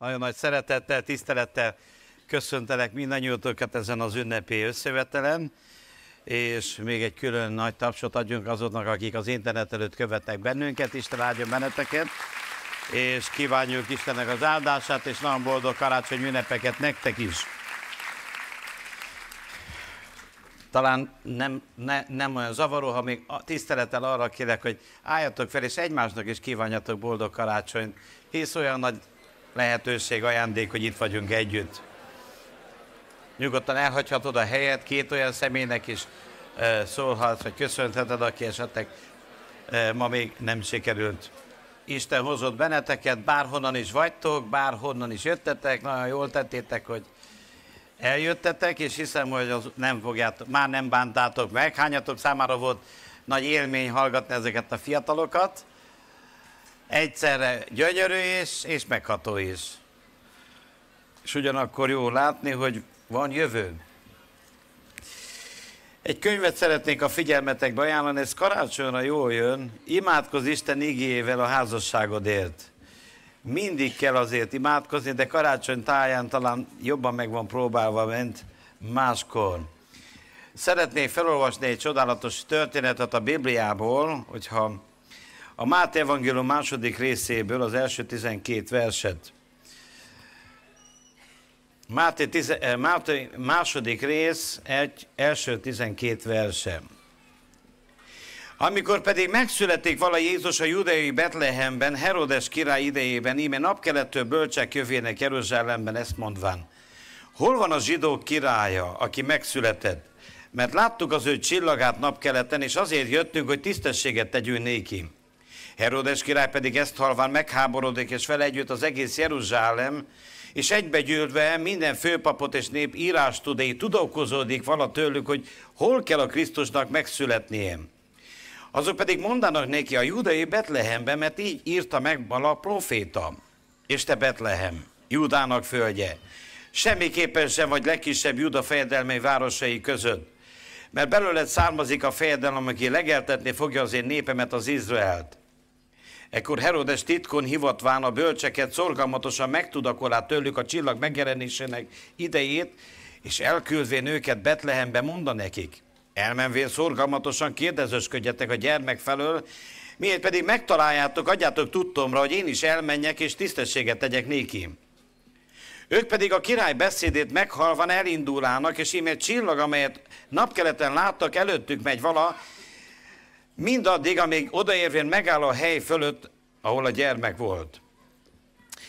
Nagyon nagy szeretettel, tisztelettel köszöntelek mindannyiótokat ezen az ünnepi összevetelen, és még egy külön nagy tapsot adjunk azoknak, akik az internet előtt követnek bennünket, Isten áldjon benneteket, és kívánjuk Istennek az áldását, és nagyon boldog karácsony ünnepeket nektek is. Talán nem, ne, nem olyan zavaró, ha még tisztelettel arra kérek, hogy álljatok fel, és egymásnak is kívánjatok boldog karácsonyt, hisz olyan nagy lehetőség, ajándék, hogy itt vagyunk együtt. Nyugodtan elhagyhatod a helyet, két olyan személynek is szólhatsz, vagy köszönheted, aki esetleg ma még nem sikerült. Isten hozott benneteket, bárhonnan is vagytok, bárhonnan is jöttetek, nagyon jól tettétek, hogy eljöttetek, és hiszem, hogy az nem fogjátok, már nem bántátok meg. Hányatok számára volt nagy élmény hallgatni ezeket a fiatalokat, egyszerre gyönyörű is, és megható is. És ugyanakkor jó látni, hogy van jövő. Egy könyvet szeretnék a figyelmetekbe ajánlani, ez karácsonyra jól jön. Imádkozz Isten igével a házasságodért. Mindig kell azért imádkozni, de karácsony táján talán jobban meg van próbálva, mint máskor. Szeretnék felolvasni egy csodálatos történetet a Bibliából, hogyha a Máté Evangélium második részéből az első 12 verset. Máté, tize, eh, Máté második rész, egy, első 12 verse. Amikor pedig megszületik vala Jézus a judei Betlehemben, Herodes király idejében, íme napkelettől bölcsek jövének Jeruzsálemben, ezt mondván. Hol van a zsidók királya, aki megszületett? Mert láttuk az ő csillagát napkeleten, és azért jöttünk, hogy tisztességet tegyünk néki. Herodes király pedig ezt halván megháborodik, és vele együtt az egész Jeruzsálem, és egybegyűlve minden főpapot és nép írás tudé, tudakozódik vala tőlük, hogy hol kell a Krisztusnak megszületnie. Azok pedig mondanak neki a judai Betlehemben, mert így írta meg a proféta. És te Betlehem, Judának földje, semmiképpen sem vagy legkisebb Juda fejedelmei városai között, mert belőled származik a fejedelem, aki legeltetni fogja az én népemet, az Izraelt. Ekkor Herodes titkon hivatván a bölcseket szorgalmatosan megtudakolá tőlük a csillag megjelenésének idejét, és elküldvén őket Betlehembe mondta nekik. Elmenvén szorgalmatosan kérdezősködjetek a gyermek felől, miért pedig megtaláljátok, adjátok tudtomra, hogy én is elmenjek és tisztességet tegyek néki. Ők pedig a király beszédét meghalvan elindulának, és íme csillag, amelyet napkeleten láttak, előttük megy vala, mindaddig, amíg odaérvén megáll a hely fölött, ahol a gyermek volt.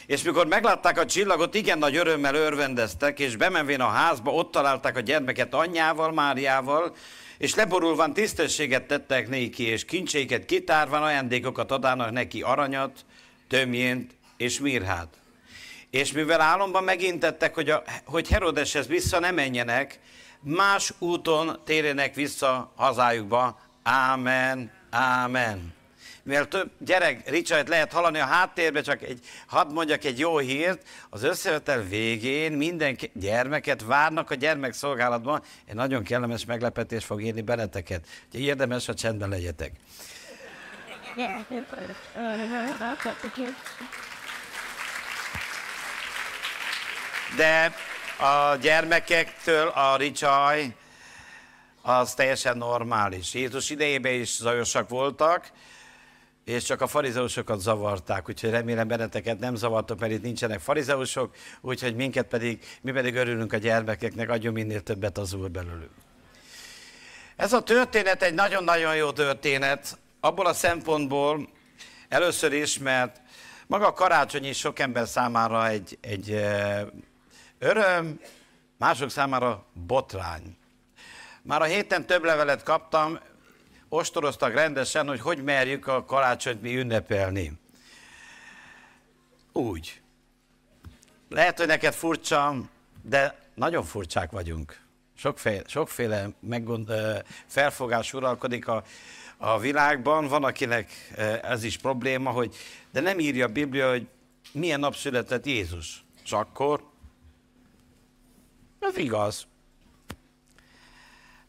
És mikor meglátták a csillagot, igen nagy örömmel örvendeztek, és bemenvén a házba, ott találták a gyermeket anyjával, Máriával, és leborulván tisztességet tettek néki, és kincséket kitárván ajándékokat adának neki aranyat, tömjént és mirhát. És mivel álomban megintettek, hogy, a, hogy Herodeshez vissza ne menjenek, más úton térjenek vissza hazájukba, Ámen, ámen. Mivel több gyerek, Richard lehet hallani a háttérbe, csak egy, hadd mondjak egy jó hírt, az összevetel végén minden gyermeket várnak a gyermekszolgálatban, egy nagyon kellemes meglepetés fog érni benneteket. Úgyhogy érdemes, ha csendben legyetek. De a gyermekektől a Ricsaj az teljesen normális. Jézus idejében is zajosak voltak, és csak a farizeusokat zavarták, úgyhogy remélem benneteket nem zavartok, mert itt nincsenek farizeusok, úgyhogy minket pedig, mi pedig örülünk a gyermekeknek, adjon minél többet az Úr belőlük. Ez a történet egy nagyon-nagyon jó történet, abból a szempontból először is, mert maga a karácsony is sok ember számára egy, egy öröm, mások számára botrány. Már a héten több levelet kaptam, ostoroztak rendesen, hogy hogy merjük a karácsonyt mi ünnepelni. Úgy. Lehet, hogy neked furcsa, de nagyon furcsák vagyunk. Sokféle, sokféle meggond, felfogás uralkodik a, a világban. Van, akinek ez is probléma, hogy de nem írja a Biblia, hogy milyen nap született Jézus. És akkor? Ez igaz.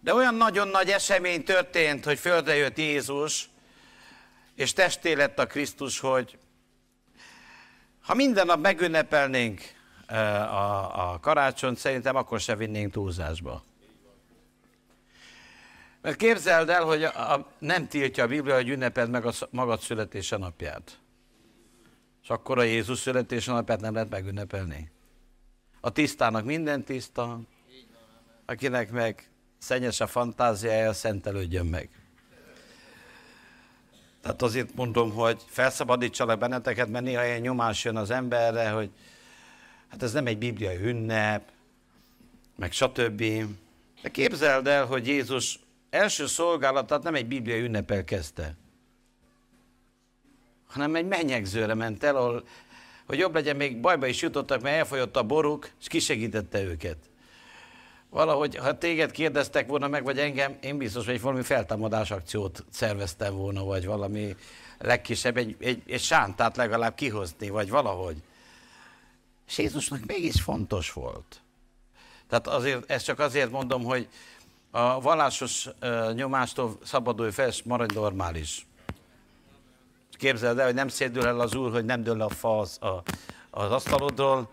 De olyan nagyon nagy esemény történt, hogy földre jött Jézus, és testé lett a Krisztus, hogy Ha minden nap megünnepelnénk a, a karácsony, szerintem akkor se vinnénk túlzásba. Mert képzeld el, hogy a, a, nem tiltja a Biblia, hogy ünnepeld meg a magad születése napját. És akkor a Jézus születése napját nem lehet megünnepelni. A tisztának minden tiszta, akinek meg szennyes a fantáziája, szentelődjön meg. Tehát azért mondom, hogy felszabadítsalak benneteket, mert néha ilyen nyomás jön az emberre, hogy hát ez nem egy bibliai ünnep, meg stb. De képzeld el, hogy Jézus első szolgálatát nem egy bibliai ünnepel kezdte, hanem egy menyegzőre ment el, ahol, hogy jobb legyen, még bajba is jutottak, mert elfolyott a boruk, és kisegítette őket. Valahogy, ha téged kérdeztek volna meg, vagy engem, én biztos, hogy valami feltámadás akciót szerveztem volna, vagy valami legkisebb, egy, egy, egy sántát legalább kihozni, vagy valahogy. És Jézusnak mégis fontos volt. Tehát azért, ezt csak azért mondom, hogy a vallásos nyomástól szabadulj fel, és maradj normális. Képzeld el, hogy nem szédül el az úr, hogy nem dől a fa az, a, az asztalodról,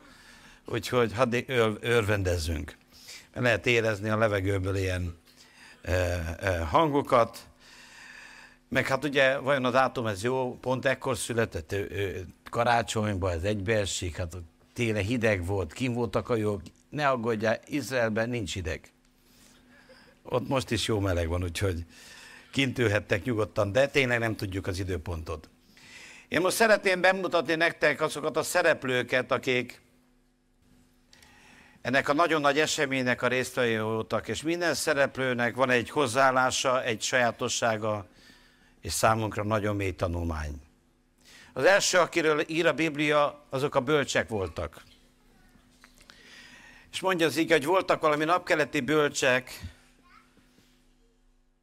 úgyhogy hadd örvendezzünk. Lehet érezni a levegőből ilyen e, e, hangokat, meg hát ugye vajon a dátum ez jó, pont ekkor született, ő, karácsonyban ez egybeesik, hát téle hideg volt, kim voltak a jók, ne aggódjál, Izraelben nincs hideg. Ott most is jó meleg van, úgyhogy kint ülhettek nyugodtan, de tényleg nem tudjuk az időpontot. Én most szeretném bemutatni nektek azokat a szereplőket, akik ennek a nagyon nagy eseménynek a résztvevői voltak, és minden szereplőnek van egy hozzáállása, egy sajátossága, és számunkra nagyon mély tanulmány. Az első, akiről ír a Biblia, azok a bölcsek voltak. És mondja az így, hogy voltak valami napkeleti bölcsek,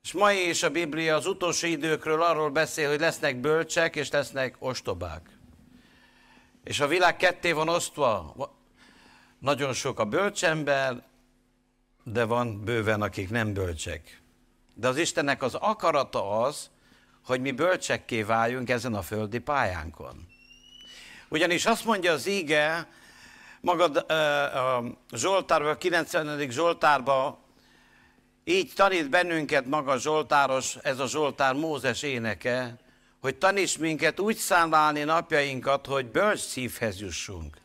és mai is a Biblia az utolsó időkről arról beszél, hogy lesznek bölcsek, és lesznek ostobák. És a világ ketté van osztva. Nagyon sok a bölcsember, de van bőven, akik nem bölcsek. De az Istennek az akarata az, hogy mi bölcsekké váljunk ezen a földi pályánkon. Ugyanis azt mondja az íge, magad a Zsoltárban, a 90. Zsoltárban, így tanít bennünket maga Zsoltáros, ez a Zsoltár Mózes éneke, hogy taníts minket úgy számlálni napjainkat, hogy bölcs szívhez jussunk.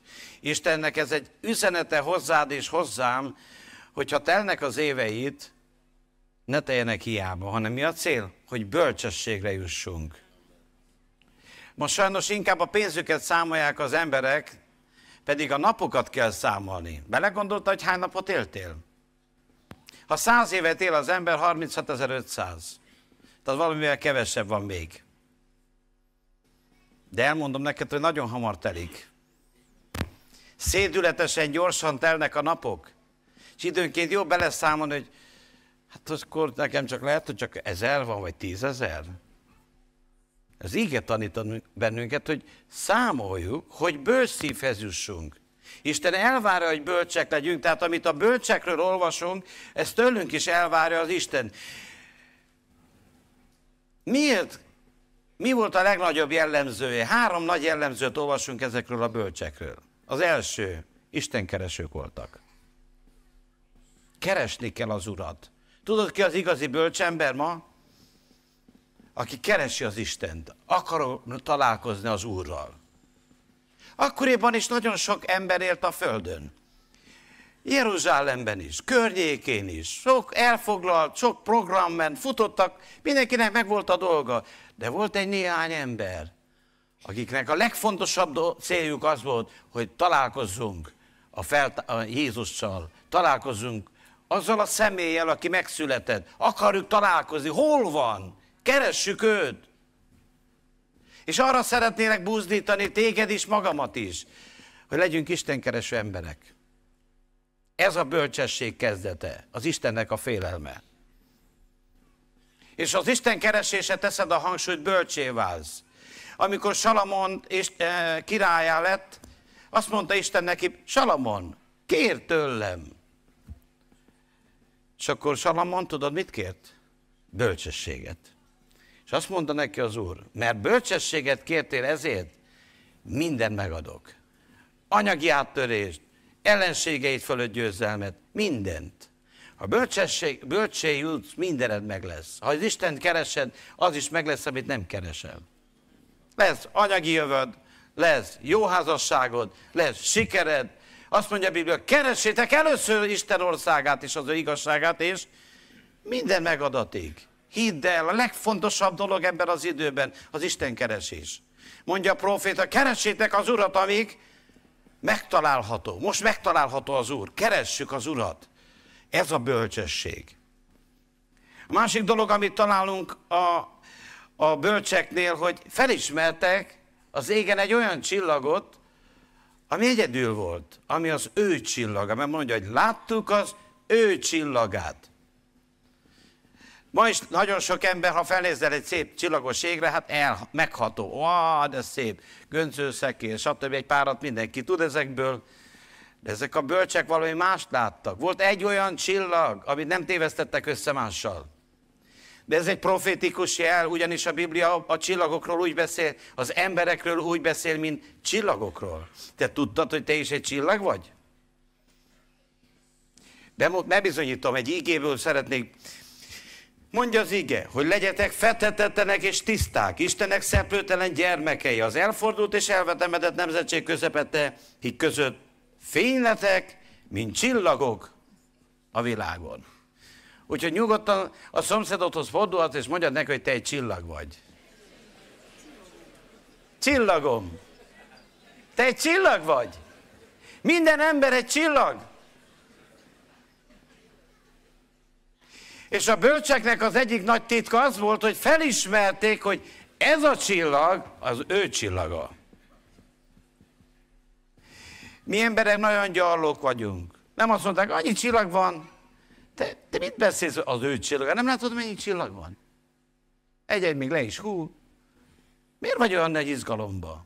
Istennek ez egy üzenete hozzád és hozzám, hogyha telnek az éveit, ne teljenek hiába, hanem mi a cél? Hogy bölcsességre jussunk. Most sajnos inkább a pénzüket számolják az emberek, pedig a napokat kell számolni. Belegondolta, hogy hány napot éltél? Ha száz évet él az ember, 36.500. Tehát valamivel kevesebb van még. De elmondom neked, hogy nagyon hamar telik. Szédületesen gyorsan telnek a napok. És időnként jó beleszámolni, hogy hát akkor nekem csak lehet, hogy csak ezer van, vagy tízezer. Ez ígét tanít bennünket, hogy számoljuk, hogy bős szívhez jussunk. Isten elvárja, hogy bölcsek legyünk, tehát amit a bölcsekről olvasunk, ezt tőlünk is elvárja az Isten. Miért? Mi volt a legnagyobb jellemzője? Három nagy jellemzőt olvasunk ezekről a bölcsekről. Az első, Istenkeresők voltak. Keresni kell az Urat. Tudod ki az igazi bölcsember ma? Aki keresi az Istent, akar találkozni az Úrral. Akkoriban is nagyon sok ember élt a Földön. Jeruzsálemben is, környékén is, sok elfoglalt, sok program ment, futottak, mindenkinek megvolt a dolga. De volt egy néhány ember, akiknek a legfontosabb céljuk az volt, hogy találkozzunk a, felt- a Jézussal, találkozzunk azzal a személlyel, aki megszületett. Akarjuk találkozni. Hol van? Keressük őt. És arra szeretnélek buzdítani téged is, magamat is, hogy legyünk istenkereső emberek. Ez a bölcsesség kezdete, az Istennek a félelme. És az Isten keresése teszed a hangsúlyt, bölcsé válsz. Amikor Salamon és, e, királyá lett, azt mondta Isten neki, Salamon, kér tőlem. És akkor Salamon, tudod, mit kért? Bölcsességet. És azt mondta neki az úr, mert bölcsességet kértél ezért, mindent megadok. Anyagi áttörést, ellenségeit fölött győzelmet, mindent. Ha bölcsesség, bölcsé jutsz, mindened meg lesz. Ha az Isten keresed, az is meg lesz, amit nem keresel. Lesz anyagi jövőd, lesz jó házasságod, lesz sikered. Azt mondja a Biblia, keressétek először Isten országát és az ő igazságát, és minden megadatik. Hidd el, a legfontosabb dolog ebben az időben az Isten keresés. Mondja a proféta, keressétek az Urat, amíg megtalálható. Most megtalálható az Úr. Keressük az Urat. Ez a bölcsesség. A másik dolog, amit találunk a, a bölcseknél, hogy felismertek az égen egy olyan csillagot, ami egyedül volt, ami az ő csillaga. Mert mondja, hogy láttuk az ő csillagát. Ma is nagyon sok ember, ha felnézel egy szép csillagos égre, hát el, megható. Ó, de szép, göncőszekér, stb. Egy párat mindenki tud ezekből. De ezek a bölcsek valami mást láttak. Volt egy olyan csillag, amit nem tévesztettek össze mással. De ez egy profétikus jel, ugyanis a Biblia a csillagokról úgy beszél, az emberekről úgy beszél, mint csillagokról. Te tudtad, hogy te is egy csillag vagy? Bebizonyítom, egy ígéből szeretnék Mondja az ige, hogy legyetek fetetettenek és tiszták, Istenek szeplőtelen gyermekei, az elfordult és elvetemedett nemzetség közepette, hik között fényletek, mint csillagok a világon. Úgyhogy nyugodtan a szomszédodhoz fordulhat, és mondjad neki, hogy te egy csillag vagy. Csillagom. Te egy csillag vagy. Minden ember egy csillag. És a bölcseknek az egyik nagy titka az volt, hogy felismerték, hogy ez a csillag az ő csillaga. Mi emberek nagyon gyarlók vagyunk. Nem azt mondták, annyi csillag van. Te, te mit beszélsz az ő csillaga? Nem látod, mennyi csillag van? Egy-egy még le is hú. Miért vagy olyan nagy izgalomba?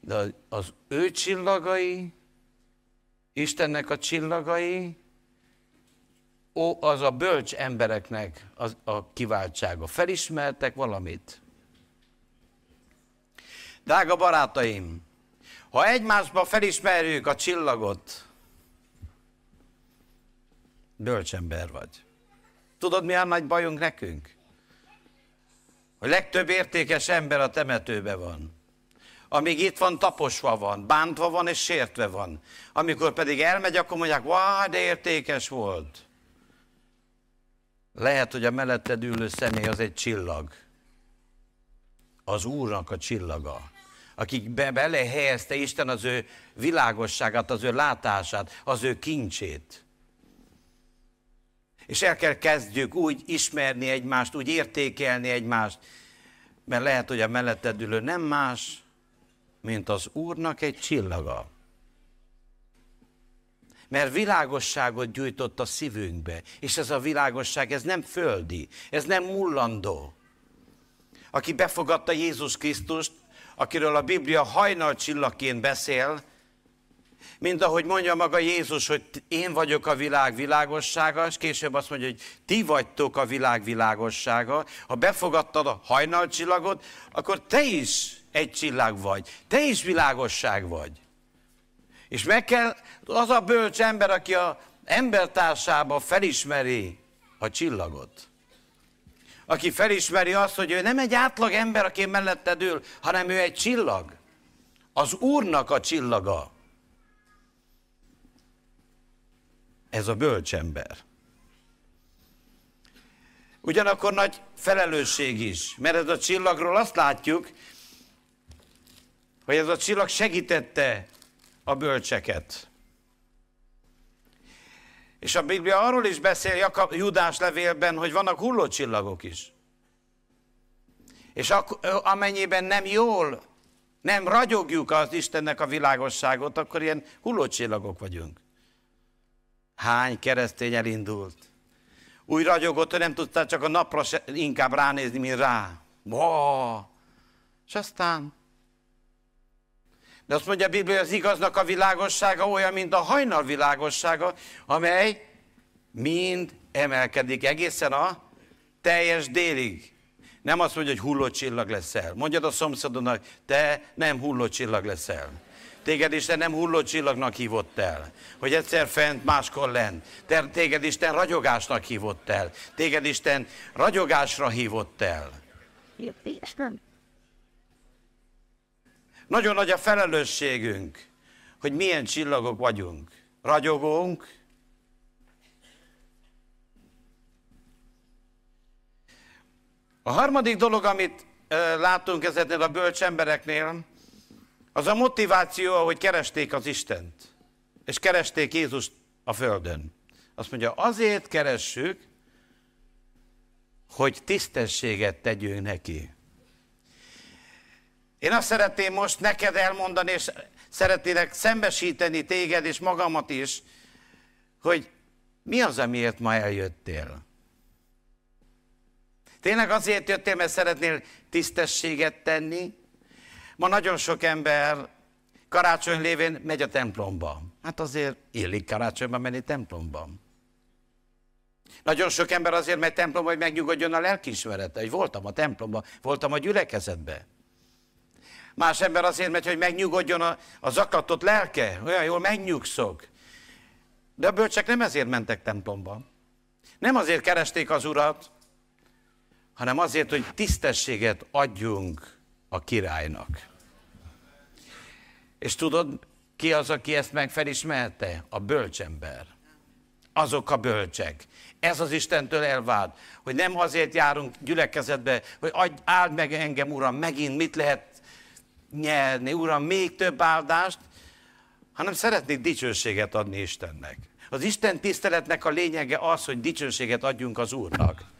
De az ő csillagai, Istennek a csillagai, ó, az a bölcs embereknek az, a kiváltsága. Felismertek valamit. Drága barátaim, ha egymásba felismerjük a csillagot, bölcsember vagy. Tudod, mi a nagy bajunk nekünk? A legtöbb értékes ember a temetőbe van. Amíg itt van, taposva van, bántva van és sértve van. Amikor pedig elmegy, akkor mondják, vá, de értékes volt. Lehet, hogy a melletted ülő személy az egy csillag. Az Úrnak a csillaga. Akik be, belehelyezte Isten az ő világosságát, az ő látását, az ő kincsét. És el kell kezdjük úgy ismerni egymást, úgy értékelni egymást, mert lehet, hogy a melletted ülő nem más, mint az Úrnak egy csillaga. Mert világosságot gyújtott a szívünkbe, és ez a világosság, ez nem földi, ez nem mullandó. Aki befogadta Jézus Krisztust, akiről a Biblia hajnal csillagként beszél, mint ahogy mondja maga Jézus, hogy én vagyok a világ világossága, és később azt mondja, hogy ti vagytok a világ világossága. Ha befogadtad a hajnalcsillagot, akkor te is egy csillag vagy, te is világosság vagy. És meg kell, az a bölcs ember, aki a embertársába felismeri a csillagot. Aki felismeri azt, hogy ő nem egy átlag ember, aki melletted ül, hanem ő egy csillag. Az Úrnak a csillaga. Ez a bölcs ember. Ugyanakkor nagy felelősség is, mert ez a csillagról azt látjuk, hogy ez a csillag segítette a bölcseket. És a Biblia arról is beszél Jakab, Judás levélben, hogy vannak hullócsillagok is. És amennyiben nem jól, nem ragyogjuk az Istennek a világosságot, akkor ilyen hullócsillagok vagyunk. Hány keresztény elindult? Úgy ragyogott, hogy nem tudtál csak a napra se, inkább ránézni, mint rá. Wow. És aztán de azt mondja a Biblia, az igaznak a világossága olyan, mint a hajnal világossága, amely mind emelkedik egészen a teljes délig. Nem azt mondja, hogy hulló csillag leszel. Mondjad a szomszédodnak, te nem hulló csillag leszel. Téged Isten nem hulló csillagnak hívott el, hogy egyszer fent, máskor lent. Téged Isten ragyogásnak hívott el. Téged Isten ragyogásra hívott el. Nagyon nagy a felelősségünk, hogy milyen csillagok vagyunk. Ragyogónk, A harmadik dolog, amit látunk ezeknél a bölcs embereknél, az a motiváció, hogy keresték az Istent, és keresték Jézust a Földön. Azt mondja, azért keressük, hogy tisztességet tegyünk neki. Én azt szeretném most neked elmondani, és szeretnélek szembesíteni téged és magamat is, hogy mi az, amiért ma eljöttél. Tényleg azért jöttél, mert szeretnél tisztességet tenni? Ma nagyon sok ember karácsony lévén megy a templomba. Hát azért illik karácsonyban menni templomban. Nagyon sok ember azért megy templomba, hogy megnyugodjon a lelkismerete, hogy voltam a templomban, voltam a gyülekezetbe. Más ember azért megy, hogy megnyugodjon a, a zaklatott lelke, olyan jól megnyugszok. De a bölcsek nem ezért mentek templomba. Nem azért keresték az urat, hanem azért, hogy tisztességet adjunk a királynak. És tudod, ki az, aki ezt meg felismerte? A bölcsember. Azok a bölcsek. Ez az Istentől elvált, hogy nem azért járunk gyülekezetbe, hogy adj, áld meg engem, Uram, megint mit lehet nyerni, Uram, még több áldást, hanem szeretnék dicsőséget adni Istennek. Az Isten tiszteletnek a lényege az, hogy dicsőséget adjunk az Úrnak.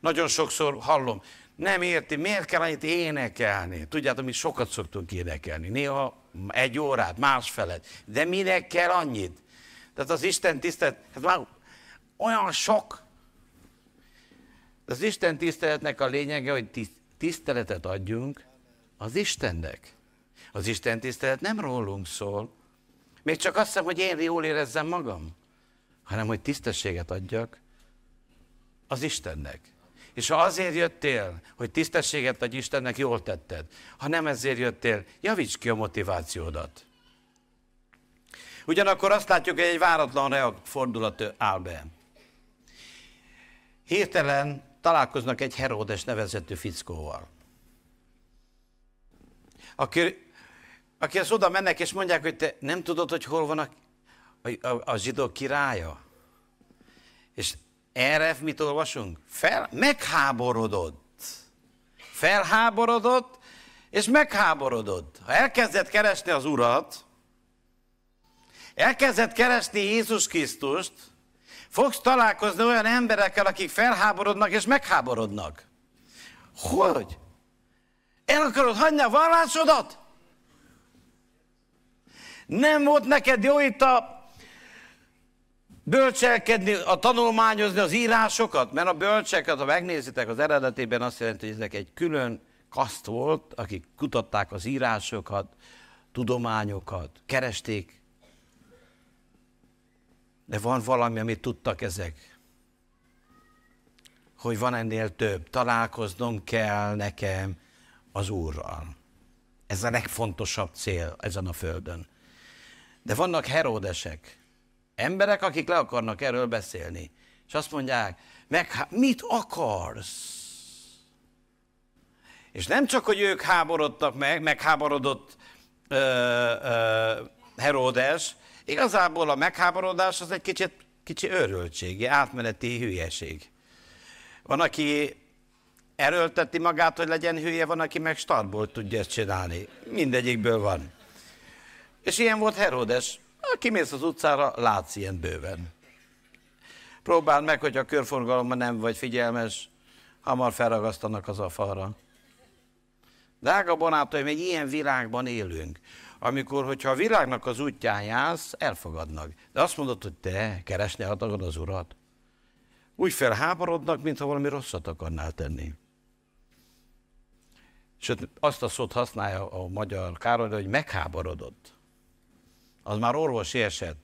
Nagyon sokszor hallom, nem érti, miért kell annyit énekelni? Tudjátok, mi sokat szoktunk énekelni, néha egy órát, másfelet, de minek kell annyit? Tehát az Isten tisztelet, hát már olyan sok. Az Isten tiszteletnek a lényege, hogy tiszteletet adjunk az Istennek. Az Isten tisztelet nem rólunk szól. Még csak azt hiszem, hogy én jól érezzem magam, hanem hogy tisztességet adjak az Istennek. És ha azért jöttél, hogy tisztességet adj Istennek, jól tetted. Ha nem ezért jöttél, javíts ki a motivációdat. Ugyanakkor azt látjuk, hogy egy váratlan fordulat áll be. Hirtelen találkoznak egy Heródes nevezető fickóval. Aki, aki az oda mennek, és mondják, hogy te nem tudod, hogy hol van a, a, a, a zsidó királya? És erre mit olvasunk? Fel, megháborodott. Felháborodott, és megháborodott. Ha elkezdett keresni az Urat, elkezdett keresni Jézus Krisztust, fogsz találkozni olyan emberekkel, akik felháborodnak és megháborodnak. Hogy? El akarod hagyni a vallásodat? Nem volt neked jó itt a bölcselkedni, a tanulmányozni az írásokat, mert a bölcseket, ha megnézitek az eredetében, azt jelenti, hogy ezek egy külön kaszt volt, akik kutatták az írásokat, tudományokat, keresték. De van valami, amit tudtak ezek. Hogy van ennél több. Találkoznom kell nekem az Úrral. Ez a legfontosabb cél ezen a földön. De vannak heródesek, Emberek, akik le akarnak erről beszélni. És azt mondják, meg, mit akarsz? És nem csak, hogy ők háborodtak meg, megháborodott ö, ö, Heródes, igazából a megháborodás az egy kicsit, kicsi őrültség, átmeneti hülyeség. Van, aki erőlteti magát, hogy legyen hülye, van, aki meg startból tudja ezt csinálni. Mindegyikből van. És ilyen volt Heródes. Ha kimész az utcára, látsz ilyen bőven. Próbáld meg, hogy a körforgalomban nem vagy figyelmes, hamar felragasztanak az a falra. Drága barátaim, egy ilyen világban élünk, amikor, hogyha a világnak az útján jársz, elfogadnak. De azt mondod, hogy te keresni akarod az urat. Úgy felháborodnak, mintha valami rosszat akarnál tenni. Sőt, azt a szót használja a magyar Károly, hogy megháborodott az már orvosi eset.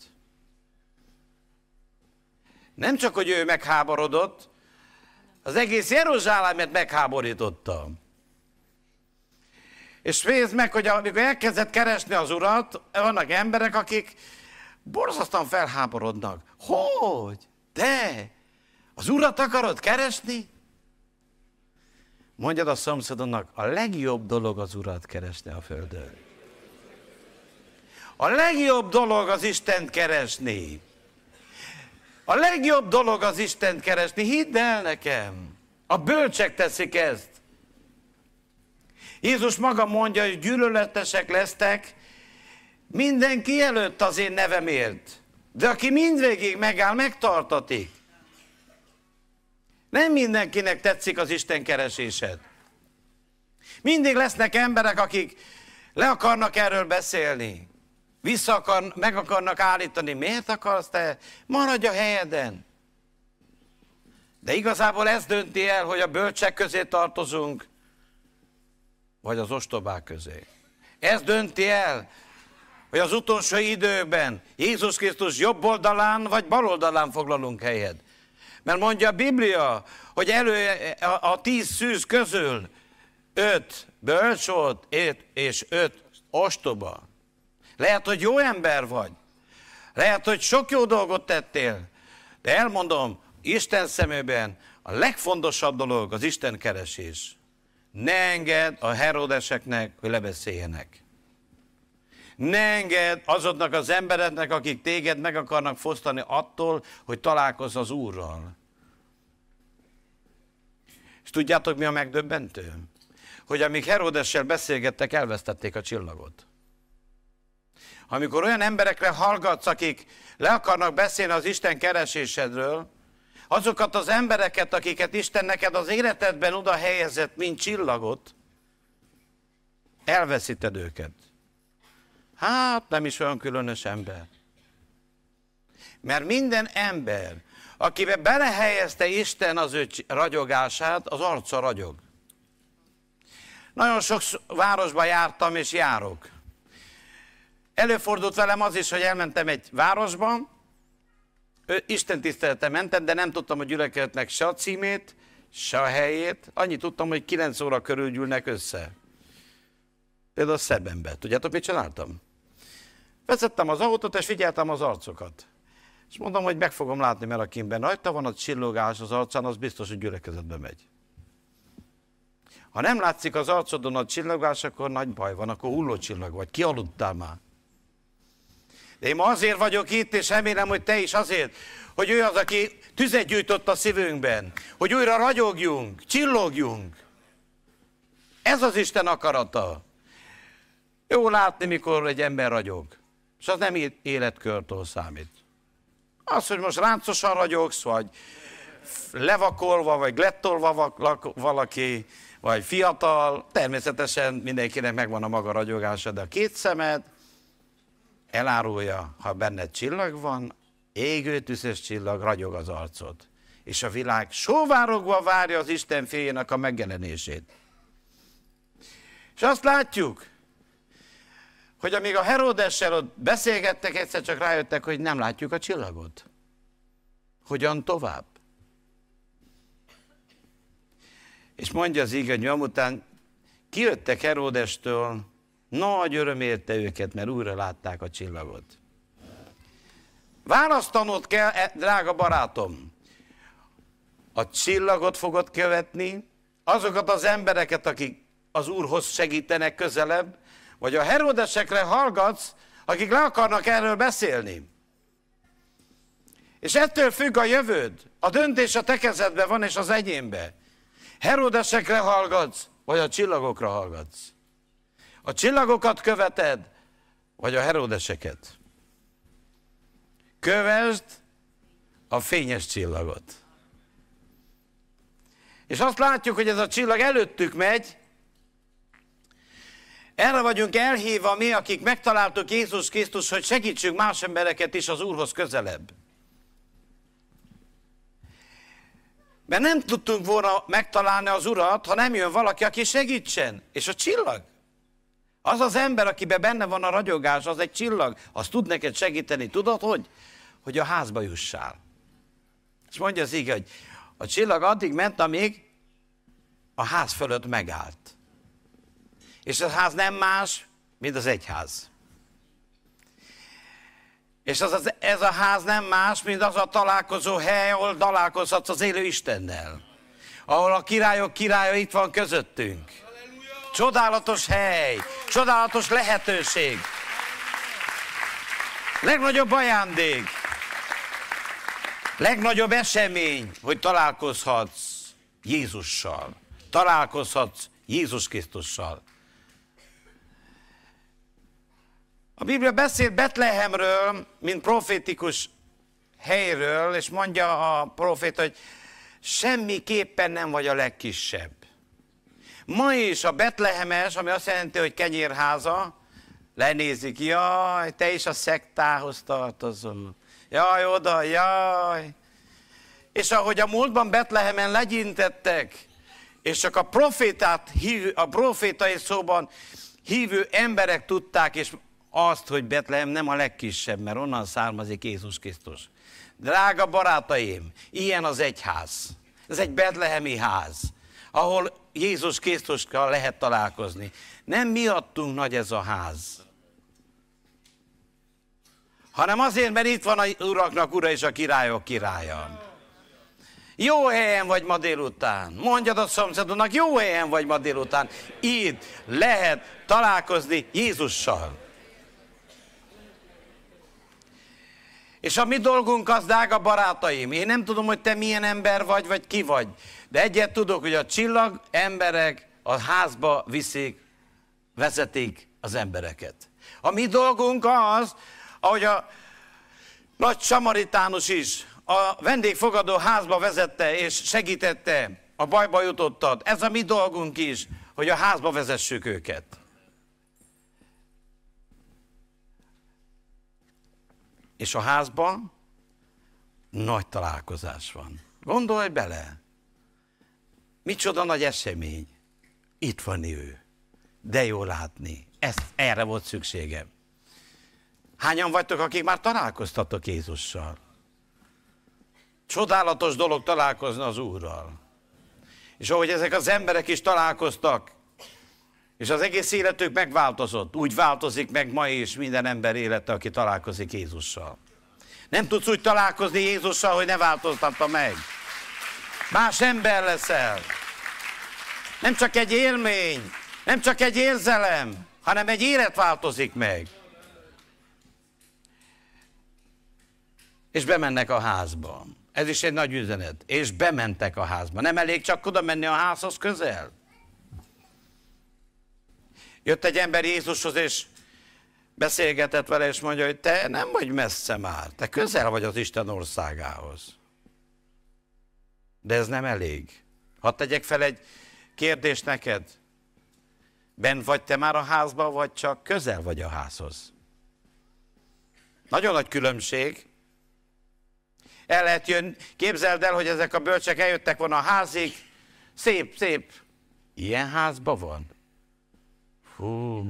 Nem csak, hogy ő megháborodott, Az egész Jeruzsálemet megháborította. És nézd meg, hogy amikor elkezdett keresni az urat, vannak emberek, akik borzasztóan felháborodnak. Hogy? Te? Az urat akarod keresni? Mondjad a szomszédonnak, a legjobb dolog az urat keresni a földön. A legjobb dolog az Istent keresni. A legjobb dolog az Istent keresni, hidd el nekem. A bölcsek teszik ezt. Jézus maga mondja, hogy gyűlöletesek lesztek mindenki előtt az én nevemért. De aki mindvégig megáll, megtartatik. Nem mindenkinek tetszik az Isten keresésed. Mindig lesznek emberek, akik le akarnak erről beszélni. Vissza akar, meg akarnak állítani. Miért akarsz te? Maradj a helyeden. De igazából ez dönti el, hogy a bölcsek közé tartozunk, vagy az ostobák közé. Ez dönti el, hogy az utolsó időben Jézus Krisztus jobb oldalán vagy bal oldalán foglalunk helyet. Mert mondja a Biblia, hogy elő a, a tíz szűz közül öt bölcs volt, és öt ostoba. Lehet, hogy jó ember vagy. Lehet, hogy sok jó dolgot tettél. De elmondom, Isten szemében a legfontosabb dolog az Isten keresés. Ne engedd a herodeseknek, hogy lebeszéljenek. Ne engedd azoknak az embereknek, akik téged meg akarnak fosztani attól, hogy találkozz az Úrral. És tudjátok, mi a megdöbbentő? Hogy amíg Herodessel beszélgettek, elvesztették a csillagot. Amikor olyan emberekre hallgatsz, akik le akarnak beszélni az Isten keresésedről, azokat az embereket, akiket Isten neked az életedben oda helyezett, mint csillagot, elveszíted őket. Hát nem is olyan különös ember. Mert minden ember, akibe belehelyezte Isten az ő ragyogását, az arca ragyog. Nagyon sok városba jártam és járok. Előfordult velem az is, hogy elmentem egy városba, Isten tiszteletem mentem, de nem tudtam a gyülekezetnek se a címét, se a helyét. Annyit tudtam, hogy 9 óra körül gyűlnek össze. Például Szebenbe. Tudjátok, mit csináltam? Vezettem az autót, és figyeltem az arcokat. És mondom, hogy meg fogom látni, mert akimben rajta van a csillogás az arcán, az biztos, hogy gyülekezetbe megy. Ha nem látszik az arcodon a csillogás, akkor nagy baj van, akkor hulló csillag vagy. Ki aludtál már? De én azért vagyok itt, és remélem, hogy te is azért, hogy ő az, aki tüzet gyújtott a szívünkben, hogy újra ragyogjunk, csillogjunk. Ez az Isten akarata. Jó látni, mikor egy ember ragyog. És az nem életkörtől számít. Az, hogy most ráncosan ragyogsz, vagy levakolva, vagy glettolva valaki, vagy fiatal, természetesen mindenkinek megvan a maga ragyogása, de a két szemed, elárulja, ha benned csillag van, égő tüzes csillag, ragyog az arcod. És a világ sóvárogva várja az Isten fiének a megjelenését. És azt látjuk, hogy amíg a Herodessel ott beszélgettek, egyszer csak rájöttek, hogy nem látjuk a csillagot. Hogyan tovább? És mondja az íg, hogy után kijöttek Heródestől, nagy öröm érte őket, mert újra látták a csillagot. Választanod kell, e, drága barátom, a csillagot fogod követni, azokat az embereket, akik az Úrhoz segítenek közelebb, vagy a herodesekre hallgatsz, akik le akarnak erről beszélni. És ettől függ a jövőd. A döntés a te kezedben van, és az enyémbe. Herodesekre hallgatsz, vagy a csillagokra hallgatsz. A csillagokat követed, vagy a herodeseket? Kövesd a fényes csillagot. És azt látjuk, hogy ez a csillag előttük megy, erre vagyunk elhívva mi, akik megtaláltuk Jézus Krisztus, hogy segítsünk más embereket is az Úrhoz közelebb. Mert nem tudtunk volna megtalálni az Urat, ha nem jön valaki, aki segítsen. És a csillag az az ember, akiben benne van a ragyogás, az egy csillag, az tud neked segíteni. Tudod, hogy? Hogy a házba jussál. És mondja az ige, hogy A csillag addig ment, amíg a ház fölött megállt. És a ház nem más, mint az egyház. És az, az, ez a ház nem más, mint az a találkozó hely, ahol találkozhatsz az élő Istennel. Ahol a királyok királya itt van közöttünk. Csodálatos hely, csodálatos lehetőség. Legnagyobb ajándék, legnagyobb esemény, hogy találkozhatsz Jézussal. Találkozhatsz Jézus Krisztussal. A Biblia beszél Betlehemről, mint profétikus helyről, és mondja a profét, hogy semmiképpen nem vagy a legkisebb. Ma is a Betlehemes, ami azt jelenti, hogy kenyérháza, lenézik, jaj, te is a szektához tartozol. Jaj, oda, jaj. És ahogy a múltban Betlehemen legyintettek, és csak a profétát, a profétai szóban hívő emberek tudták, és azt, hogy Betlehem nem a legkisebb, mert onnan származik Jézus Krisztus. Drága barátaim, ilyen az egyház. Ez egy betlehemi ház, ahol Jézus Krisztussal lehet találkozni. Nem miattunk nagy ez a ház, hanem azért, mert itt van a uraknak ura és a királyok királya. Jó helyen vagy ma délután. Mondjad a szomszédodnak, jó helyen vagy ma délután. Itt lehet találkozni Jézussal. És a mi dolgunk az, drága barátaim, én nem tudom, hogy te milyen ember vagy, vagy ki vagy, de egyet tudok, hogy a csillag emberek a házba viszik, vezetik az embereket. A mi dolgunk az, ahogy a nagy samaritánus is a vendégfogadó házba vezette és segítette, a bajba jutottad. Ez a mi dolgunk is, hogy a házba vezessük őket. És a házban nagy találkozás van. Gondolj bele! Micsoda nagy esemény. Itt van ő. De jó látni. Ezt, erre volt szükségem. Hányan vagytok, akik már találkoztatok Jézussal? Csodálatos dolog találkozni az Úrral. És ahogy ezek az emberek is találkoztak, és az egész életük megváltozott. Úgy változik meg ma is minden ember élete, aki találkozik Jézussal. Nem tudsz úgy találkozni Jézussal, hogy ne változtatta meg. Más ember leszel. Nem csak egy élmény, nem csak egy érzelem, hanem egy élet változik meg. És bemennek a házba. Ez is egy nagy üzenet. És bementek a házba. Nem elég csak oda menni a házhoz közel? Jött egy ember Jézushoz, és beszélgetett vele, és mondja, hogy te nem vagy messze már, te közel vagy az Isten országához. De ez nem elég. Hadd tegyek fel egy kérdést neked. Bent vagy te már a házban, vagy csak közel vagy a házhoz? Nagyon nagy különbség. El lehet jönni, képzeld el, hogy ezek a bölcsek eljöttek volna a házig, szép, szép. Ilyen házban van? Hú,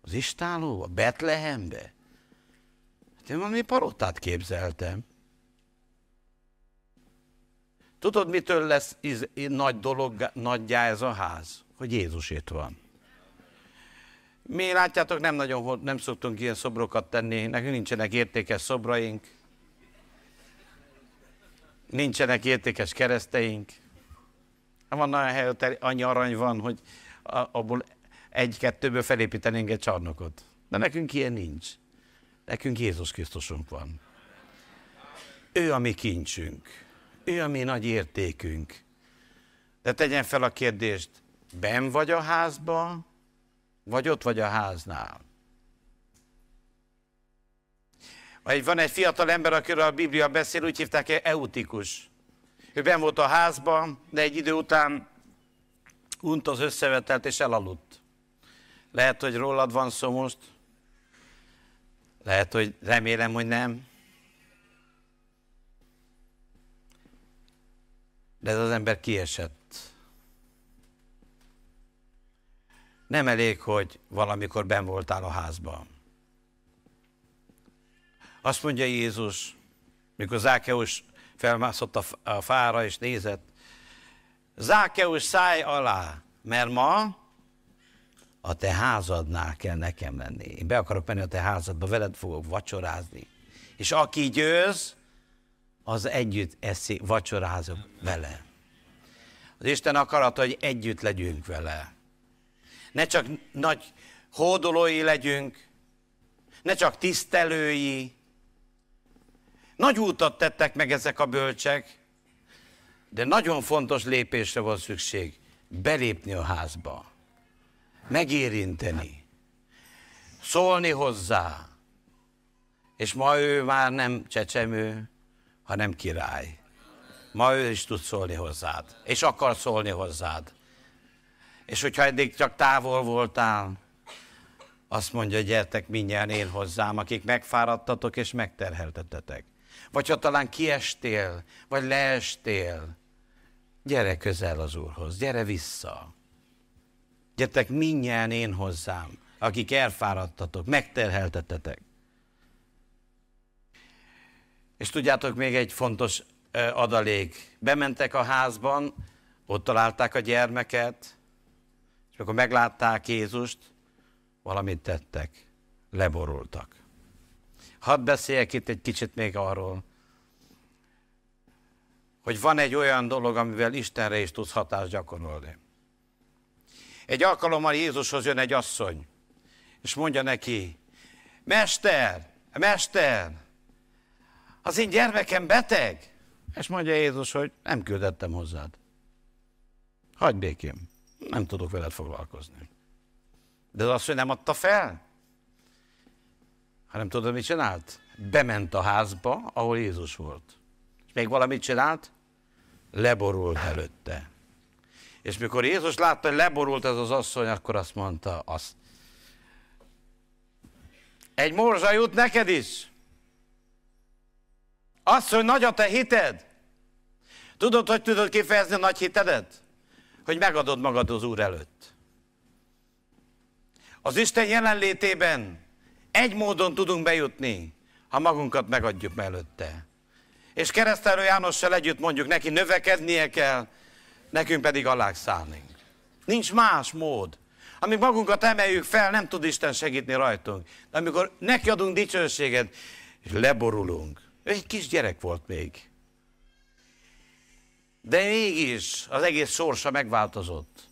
az istáló, a Betlehembe? Hát én valami parotát képzeltem. Tudod, mitől lesz iz, nagy dolog, nagyjá ez a ház? Hogy Jézus itt van. Mi látjátok, nem nagyon nem szoktunk ilyen szobrokat tenni, nekünk nincsenek értékes szobraink, nincsenek értékes kereszteink. Van olyan hely, hogy annyi arany van, hogy abból egy-kettőből felépítenénk egy csarnokot. De nekünk ilyen nincs. Nekünk Jézus Krisztusunk van. Ő a mi kincsünk. Ő a mi nagy értékünk. De tegyen fel a kérdést, ben vagy a házba, vagy ott vagy a háznál? Vagy van egy fiatal ember, akiről a Biblia beszél, úgy hívták Eutikus. Ő ben volt a házban, de egy idő után unt az összevetelt és elaludt. Lehet, hogy rólad van szó most. Lehet, hogy remélem, hogy nem. De ez az ember kiesett. Nem elég, hogy valamikor ben voltál a házban. Azt mondja Jézus, mikor Zákeus felmászott a fára, és nézett. Zákeus, száj alá, mert ma a te házadnál kell nekem lenni. Én be akarok menni a te házadba, veled fogok vacsorázni. És aki győz, az együtt eszi, vacsorázok vele. Az Isten akarata, hogy együtt legyünk vele. Ne csak nagy hódolói legyünk, ne csak tisztelői. Nagy útat tettek meg ezek a bölcsek, de nagyon fontos lépésre van szükség. Belépni a házba, megérinteni, szólni hozzá, és ma ő már nem csecsemő, hanem király. Ma ő is tud szólni hozzád, és akar szólni hozzád. És hogyha eddig csak távol voltál, azt mondja, gyertek mindjárt én hozzám, akik megfáradtatok és megterheltetetek. Vagy ha talán kiestél, vagy leestél, gyere közel az Úrhoz, gyere vissza. Gyertek mindjárt én hozzám, akik elfáradtatok, megterheltetetek. És tudjátok még egy fontos adalék. Bementek a házban, ott találták a gyermeket, és akkor meglátták Jézust, valamit tettek, leborultak. Hadd beszéljek itt egy kicsit még arról, hogy van egy olyan dolog, amivel Istenre is tudsz hatást gyakorolni. Egy alkalommal Jézushoz jön egy asszony, és mondja neki, Mester, Mester, az én gyermekem beteg. És mondja Jézus, hogy nem küldettem hozzád. Hagyj békém, nem tudok veled foglalkozni. De az asszony nem adta fel, hanem tudod, mit csinált? Bement a házba, ahol Jézus volt. És még valamit csinált? Leborult előtte. És mikor Jézus látta, hogy leborult ez az asszony, akkor azt mondta, azt. Egy morzsa jut neked is. Hogy nagy a te hited. Tudod, hogy tudod kifejezni a nagy hitedet? Hogy megadod magad az Úr előtt. Az Isten jelenlétében egy módon tudunk bejutni, ha magunkat megadjuk mellette. És keresztelő Jánossal együtt mondjuk neki, növekednie kell, nekünk pedig alágszállnunk. Nincs más mód. Amíg magunkat emeljük fel, nem tud Isten segíteni rajtunk. De amikor neki adunk dicsőséget, és leborulunk, ő egy kis gyerek volt még. De mégis az egész sorsa megváltozott.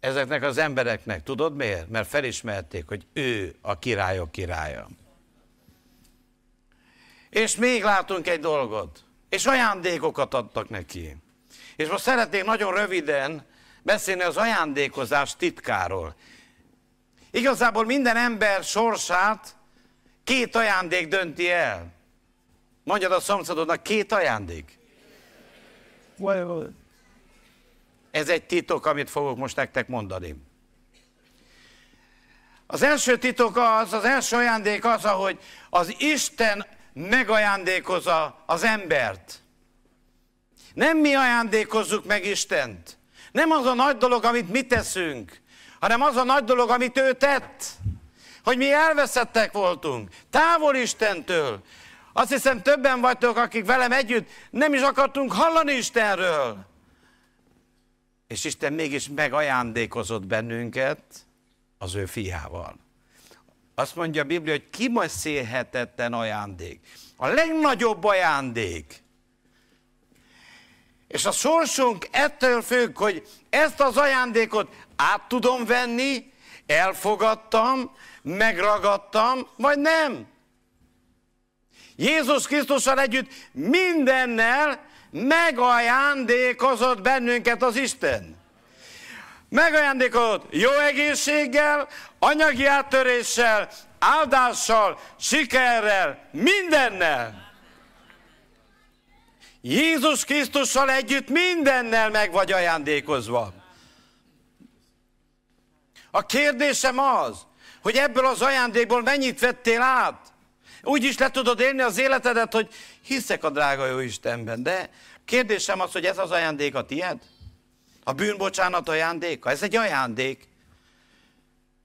Ezeknek az embereknek, tudod miért? Mert felismerték, hogy ő a királyok királya. És még látunk egy dolgot. És ajándékokat adtak neki. És most szeretnék nagyon röviden beszélni az ajándékozás titkáról. Igazából minden ember sorsát két ajándék dönti el. Mondjad a szomszédodnak, két ajándék. Ez egy titok, amit fogok most nektek mondani. Az első titok az, az első ajándék az, hogy az Isten megajándékozza az embert. Nem mi ajándékozzuk meg Istent. Nem az a nagy dolog, amit mi teszünk, hanem az a nagy dolog, amit ő tett. Hogy mi elveszettek voltunk, távol Istentől, azt hiszem többen vagytok, akik velem együtt nem is akartunk hallani Istenről. És Isten mégis megajándékozott bennünket az ő fiával. Azt mondja a Biblia, hogy kimaszélhetetten ajándék. A legnagyobb ajándék. És a sorsunk ettől függ, hogy ezt az ajándékot át tudom venni, elfogadtam, megragadtam, vagy nem. Jézus Krisztussal együtt mindennel megajándékozott bennünket az Isten. Megajándékozott jó egészséggel, anyagi áttöréssel, áldással, sikerrel, mindennel. Jézus Krisztussal együtt mindennel meg vagy ajándékozva. A kérdésem az, hogy ebből az ajándékból mennyit vettél át? Úgy is le tudod élni az életedet, hogy hiszek a drága jó Istenben, de kérdésem az, hogy ez az ajándék a tied? A bűnbocsánat ajándéka? Ez egy ajándék.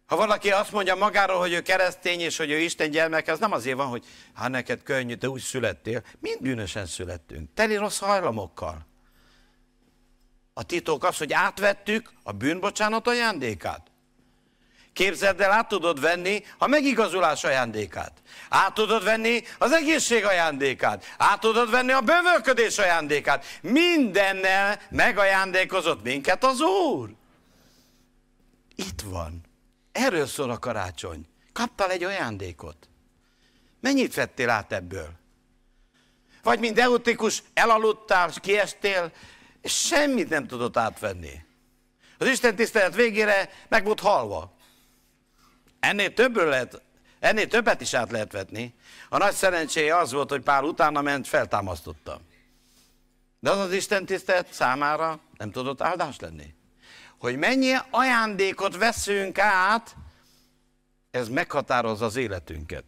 Ha valaki azt mondja magáról, hogy ő keresztény, és hogy ő Isten gyermeke, az nem azért van, hogy hát neked könnyű, te úgy születtél. Mind bűnösen születtünk, teli rossz hajlamokkal. A titok az, hogy átvettük a bűnbocsánat ajándékát. Képzeld el, át tudod venni a megigazulás ajándékát. Át tudod venni az egészség ajándékát. Át tudod venni a bővölködés ajándékát. Mindennel megajándékozott minket az Úr. Itt van. Erről szól a karácsony. Kaptál egy ajándékot. Mennyit vettél át ebből? Vagy mint eutikus, elaludtál, kiestél, és semmit nem tudott átvenni. Az Isten tisztelet végére meg volt halva. Ennél többről lehet, ennél többet is át lehet vetni. A nagy szerencséje az volt, hogy Pál utána ment, feltámasztotta. De az az Isten tisztelet számára nem tudott áldás lenni. Hogy mennyi ajándékot veszünk át, ez meghatározza az életünket.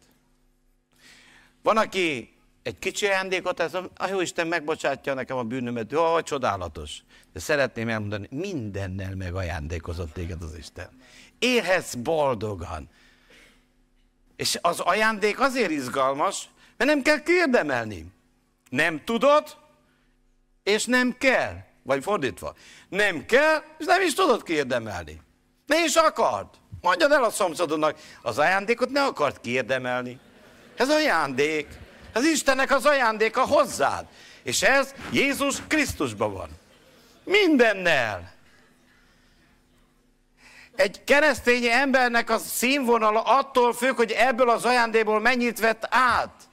Van, aki egy kicsi ajándékot, ez a, a jó Isten megbocsátja nekem a bűnömet, jó, csodálatos. De szeretném elmondani, mindennel megajándékozott téged az Isten. Élhetsz boldogan. És az ajándék azért izgalmas, mert nem kell kérdemelni. Nem tudod, és nem kell. Vagy fordítva. Nem kell, és nem is tudod kérdemelni. Ne is akard. Mondjad el a szomszédodnak, az ajándékot ne akart kérdemelni. Ez ajándék. Az Istennek az ajándéka hozzád. És ez Jézus Krisztusban van. Mindennel. Egy keresztény embernek a színvonala attól függ, hogy ebből az ajándékból mennyit vett át.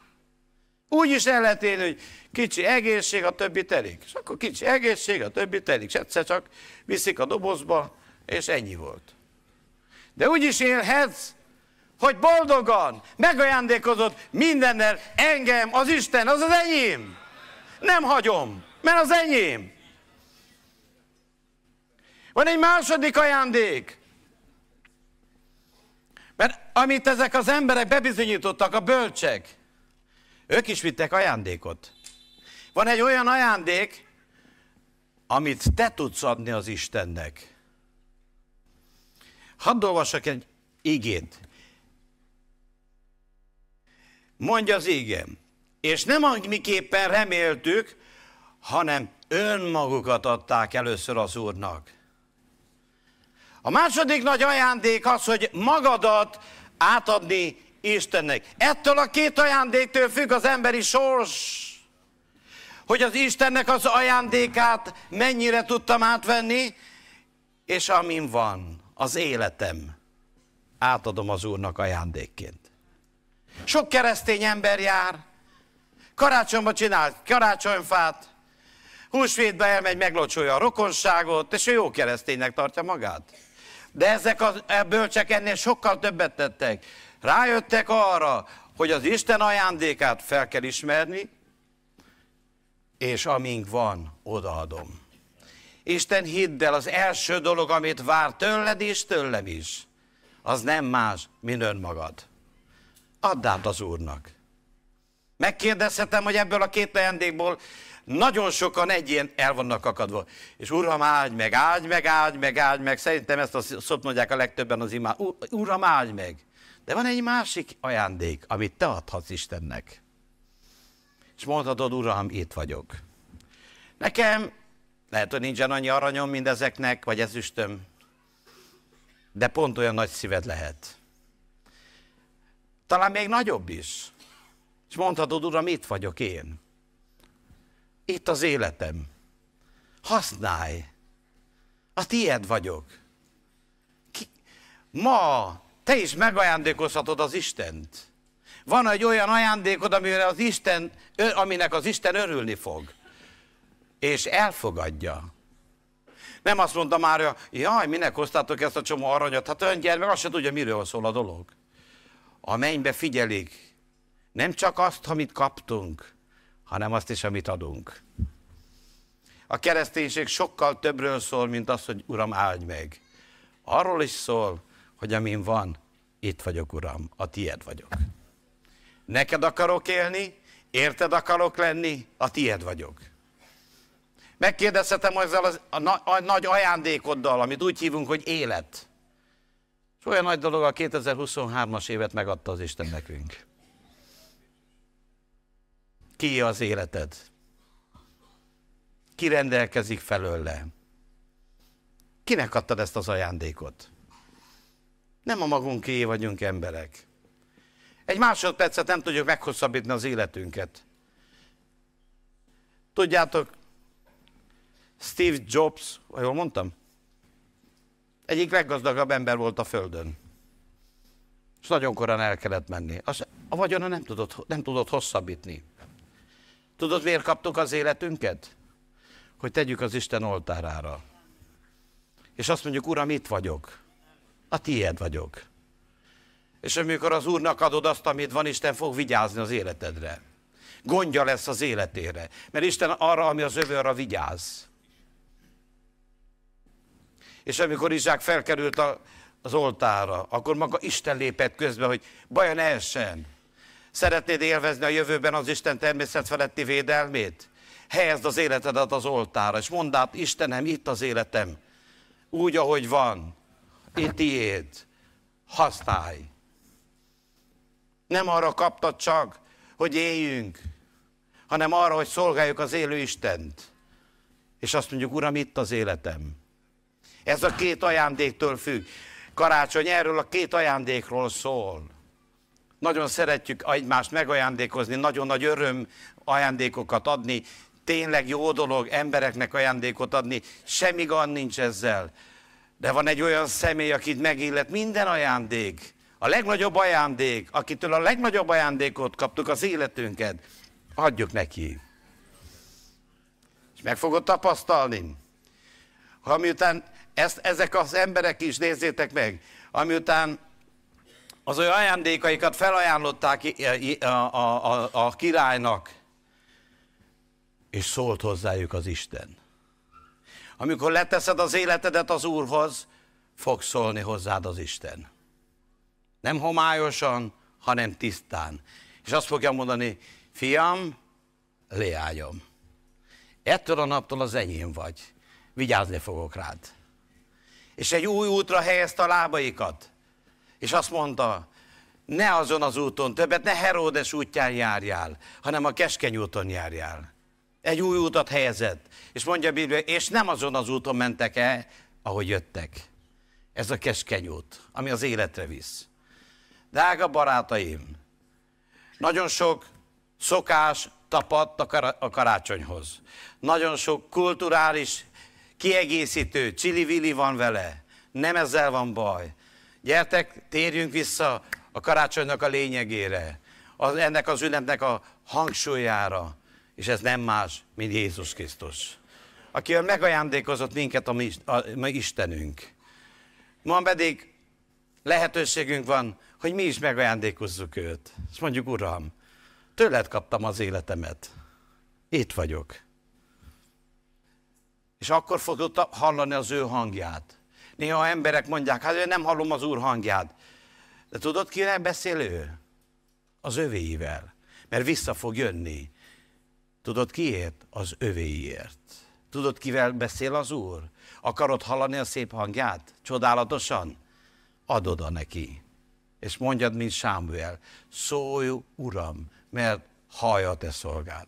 Úgy is el lehet élni, hogy kicsi egészség, a többi telik. És akkor kicsi egészség, a többi telik. És egyszer csak viszik a dobozba, és ennyi volt. De úgy is élhetsz, hogy boldogan megajándékozott mindennel engem, az Isten, az az enyém. Nem hagyom, mert az enyém. Van egy második ajándék. Mert amit ezek az emberek bebizonyítottak, a bölcsek, ők is vittek ajándékot. Van egy olyan ajándék, amit te tudsz adni az Istennek. Hadd olvassak egy igét. Mondja az igen. És nem amiképpen reméltük, hanem önmagukat adták először az Úrnak. A második nagy ajándék az, hogy magadat átadni Istennek. Ettől a két ajándéktől függ az emberi sors. Hogy az Istennek az ajándékát mennyire tudtam átvenni, és amin van, az életem, átadom az Úrnak ajándékként. Sok keresztény ember jár, karácsonyba csinál karácsonyfát, húsvétbe elmegy, meglocsolja a rokonságot, és ő jó kereszténynek tartja magát. De ezek a bölcsek ennél sokkal többet tettek. Rájöttek arra, hogy az Isten ajándékát fel kell ismerni, és amink van, odaadom. Isten hidd el, az első dolog, amit vár tőled és tőlem is, az nem más, mint önmagad. Add át az Úrnak. Megkérdezhetem, hogy ebből a két ajándékból nagyon sokan egy ilyen el vannak akadva. És Uram, áldj meg, áldj meg, áldj meg, áldj meg. Szerintem ezt a szót mondják a legtöbben az imá. Uram, áldj meg. De van egy másik ajándék, amit te adhatsz Istennek. És mondhatod, Uram, itt vagyok. Nekem lehet, hogy nincsen annyi aranyom, mint ezeknek, vagy ezüstöm, de pont olyan nagy szíved lehet. Talán még nagyobb is. És mondhatod, Uram, itt vagyok én. Itt az életem. Használj. A tied vagyok. Ki? Ma te is megajándékozhatod az Istent. Van egy olyan ajándékod, amire az Isten, aminek az Isten örülni fog. És elfogadja. Nem azt mondta már, jaj, minek hoztátok ezt a csomó aranyat? Hát olyan gyermek azt se tudja, miről szól a dolog. A mennybe figyelik. Nem csak azt, amit kaptunk, hanem azt is, amit adunk. A kereszténység sokkal többről szól, mint az, hogy Uram, áldj meg. Arról is szól, hogy amin van, itt vagyok, Uram, a tied vagyok. Neked akarok élni, érted akarok lenni, a tied vagyok. Megkérdezhetem ezzel az, a, a, a nagy ajándékoddal, amit úgy hívunk, hogy élet. És olyan nagy dolog, a 2023-as évet megadta az Isten nekünk. Ki az életed? Ki rendelkezik felőle? Kinek adtad ezt az ajándékot? Nem a magunké vagyunk emberek. Egy másodpercet nem tudjuk meghosszabbítani az életünket. Tudjátok, Steve Jobs, jól mondtam? Egyik leggazdagabb ember volt a Földön. És nagyon korán el kellett menni. a vagyona nem tudott, nem tudott hosszabbítni. Tudod, miért kaptuk az életünket? Hogy tegyük az Isten oltárára. És azt mondjuk, Uram, itt vagyok. A tiéd vagyok. És amikor az Úrnak adod azt, amit van, Isten fog vigyázni az életedre. Gondja lesz az életére. Mert Isten arra, ami az arra vigyáz. És amikor Izsák felkerült a, az oltára, akkor maga Isten lépett közbe, hogy baja ne essen. Szeretnéd élvezni a jövőben az Isten természet feletti védelmét? Helyezd az életedet az oltára, és mondd át, Istenem, itt az életem. Úgy, ahogy van. Itt tiéd. Használj. Nem arra kaptad csak, hogy éljünk, hanem arra, hogy szolgáljuk az élő Istent. És azt mondjuk, Uram, itt az életem. Ez a két ajándéktől függ. Karácsony erről a két ajándékról szól. Nagyon szeretjük egymást megajándékozni, nagyon nagy öröm ajándékokat adni, tényleg jó dolog embereknek ajándékot adni, semmi gond nincs ezzel. De van egy olyan személy, akit megillet minden ajándék, a legnagyobb ajándék, akitől a legnagyobb ajándékot kaptuk az életünket, adjuk neki. És meg fogod tapasztalni, ha miután ezt, ezek az emberek is, nézzétek meg, amiután az olyan ajándékaikat felajánlották a, a, a, a királynak, és szólt hozzájuk az Isten. Amikor leteszed az életedet az Úrhoz, fog szólni hozzád az Isten. Nem homályosan, hanem tisztán. És azt fogja mondani, fiam, leálljon. Ettől a naptól az enyém vagy. Vigyázni fogok rád. És egy új útra helyezte a lábaikat. És azt mondta, ne azon az úton, többet ne Heródes útján járjál, hanem a keskeny úton járjál. Egy új útat helyezett. És mondja a Biblia, és nem azon az úton mentek el, ahogy jöttek. Ez a keskeny út, ami az életre visz. Drága barátaim, nagyon sok szokás tapadt a karácsonyhoz. Nagyon sok kulturális kiegészítő, csili-vili van vele. Nem ezzel van baj. Gyertek, térjünk vissza a karácsonynak a lényegére, az, ennek az ünnepnek a hangsúlyára, és ez nem más, mint Jézus Krisztus, aki megajándékozott minket a mi, a, mi Istenünk. Ma pedig lehetőségünk van, hogy mi is megajándékozzuk őt. És mondjuk, Uram, tőled kaptam az életemet. Itt vagyok. És akkor fogod hallani az ő hangját. Néha emberek mondják, hát én nem hallom az Úr hangját. De tudod, kinek beszél ő? Az övéivel. Mert vissza fog jönni. Tudod kiért? Az övéiért. Tudod, kivel beszél az Úr? Akarod hallani a szép hangját? Csodálatosan? Add oda neki. És mondjad, mint Sámuel, szólj, Uram, mert hallja te szolgád.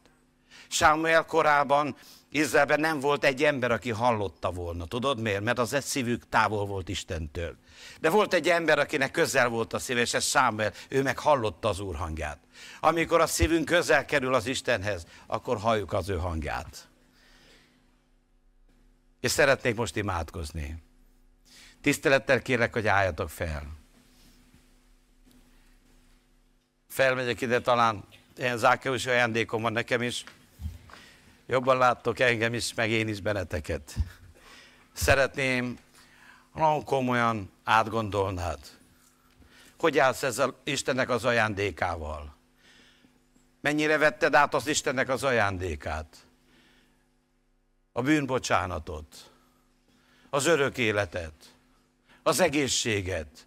Sámuel korában Izraelben nem volt egy ember, aki hallotta volna. Tudod miért? Mert az egy szívük távol volt Istentől. De volt egy ember, akinek közel volt a szíve, és ez Sámuel, ő meg hallotta az Úr hangját. Amikor a szívünk közel kerül az Istenhez, akkor halljuk az ő hangját. És szeretnék most imádkozni. Tisztelettel kérlek, hogy álljatok fel. Felmegyek ide, talán ilyen zákeus ajándékom van nekem is. Jobban láttok engem is, meg én is benneteket. Szeretném, nagyon komolyan átgondolnád. Hogy állsz ezzel Istennek az ajándékával? Mennyire vetted át az Istennek az ajándékát? A bűnbocsánatot, az örök életet, az egészséget,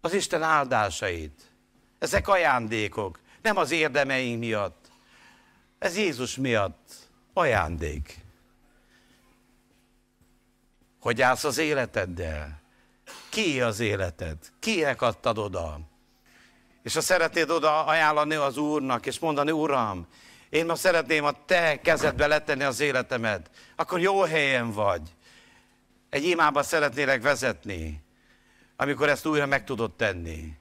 az Isten áldásait. Ezek ajándékok, nem az érdemeink miatt, ez Jézus miatt ajándék. Hogy állsz az életeddel? ki az életed? Kinek adtad oda? És ha szeretnéd oda ajánlani az Úrnak, és mondani, Uram, én ma szeretném a Te kezedbe letenni az életemet, akkor jó helyen vagy. Egy imába szeretnélek vezetni, amikor ezt újra meg tudod tenni.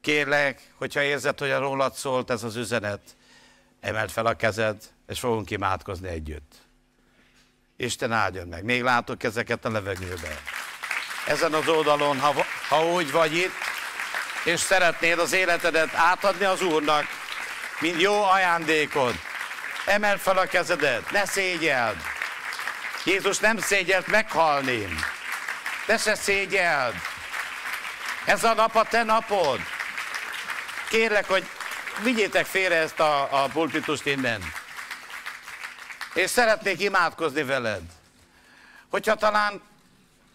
Kérlek, hogyha érzed, hogy a rólad szólt ez az üzenet, emeld fel a kezed, és fogunk imádkozni együtt. Isten áldjon meg. Még látok ezeket a levegőben. Ezen az oldalon, ha, ha úgy vagy itt, és szeretnéd az életedet átadni az Úrnak, mint jó ajándékod, emeld fel a kezedet, ne szégyeld. Jézus nem szégyelt meghalni. Te se szégyeld. Ez a nap a te napod. Kérlek, hogy vigyétek félre ezt a, a pulpitust innen. És szeretnék imádkozni veled. Hogyha talán,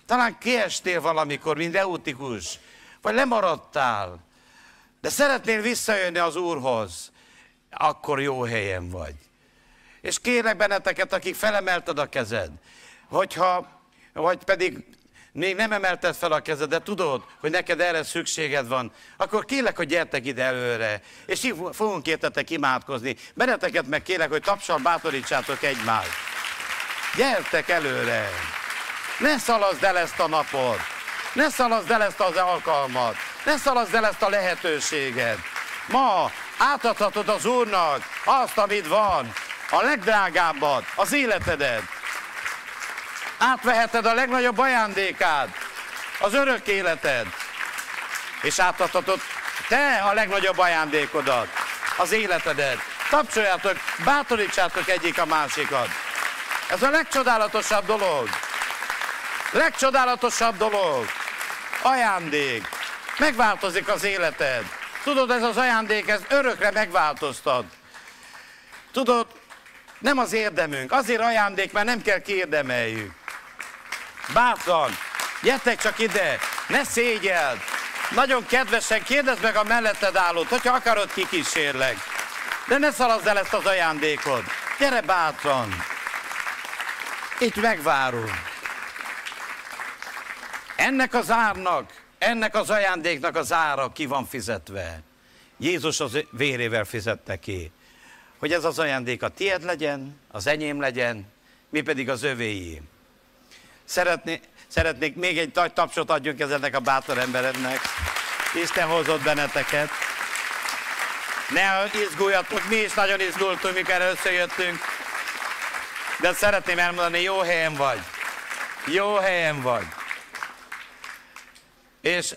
talán kiestél valamikor, mint eutikus, vagy lemaradtál, de szeretnél visszajönni az Úrhoz, akkor jó helyen vagy. És kérlek benneteket, akik felemelted a kezed, hogyha, vagy pedig még nem emelted fel a kezed, de tudod, hogy neked erre szükséged van, akkor kérlek, hogy gyertek ide előre, és így fogunk értetek imádkozni. Benneteket meg kérlek, hogy tapsal bátorítsátok egymást. Gyertek előre! Ne szalaszd el ezt a napot! Ne szalaszd el ezt az alkalmat! Ne szalaszd el ezt a lehetőséget! Ma átadhatod az Úrnak azt, amit van, a legdrágábbat, az életedet. Átveheted a legnagyobb ajándékát, az örök életed. És átadhatod te a legnagyobb ajándékodat, az életedet. Tapsoljátok, bátorítsátok egyik a másikat. Ez a legcsodálatosabb dolog. Legcsodálatosabb dolog. Ajándék. Megváltozik az életed. Tudod, ez az ajándék, ez örökre megváltoztat. Tudod, nem az érdemünk, azért ajándék, mert nem kell kiérdemeljük. Bátran, gyertek csak ide, ne szégyeld. Nagyon kedvesen kérdezd meg a melletted állót, hogyha akarod, kikísérlek. De ne szaladz el ezt az ajándékot. Gyere bátran. Itt megvárunk. Ennek az árnak, ennek az ajándéknak az ára ki van fizetve. Jézus az vérével fizette ki. Hogy ez az ajándék a tied legyen, az enyém legyen, mi pedig az övéi. Szeretné, szeretnék még egy nagy tapsot adjunk ezeknek a bátor embereknek. Isten hozott benneteket. Ne izguljatok, mi is nagyon izgultunk, mikor összejöttünk. De szeretném elmondani, jó helyen vagy. Jó helyen vagy. És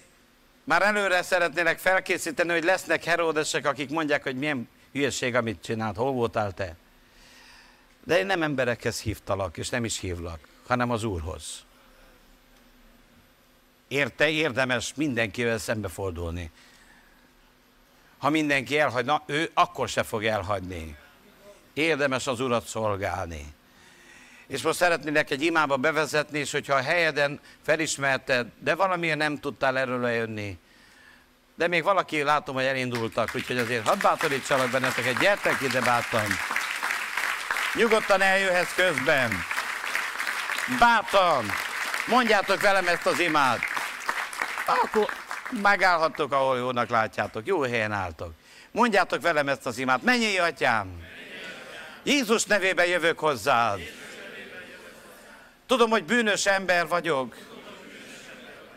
már előre szeretnélek felkészíteni, hogy lesznek heródesek, akik mondják, hogy milyen hülyeség, amit csinált, hol voltál te. De én nem emberekhez hívtalak, és nem is hívlak, hanem az Úrhoz. Érte érdemes mindenkivel szembefordulni. Ha mindenki elhagyna, ő akkor se fog elhagyni. Érdemes az Urat szolgálni. És most szeretnének egy imába bevezetni, és hogyha a helyeden felismerted, de valamiért nem tudtál erről lejönni, de még valaki látom, hogy elindultak, úgyhogy azért hadd bátorítsalak benneteket, gyertek ide bátran. Nyugodtan eljöhetsz közben. Bátran, mondjátok velem ezt az imát. Akkor megállhattok, ahol jónak látjátok. Jó helyen álltok. Mondjátok velem ezt az imát. Mennyi atyám! Jézus nevében jövök hozzád. Tudom, hogy bűnös ember vagyok.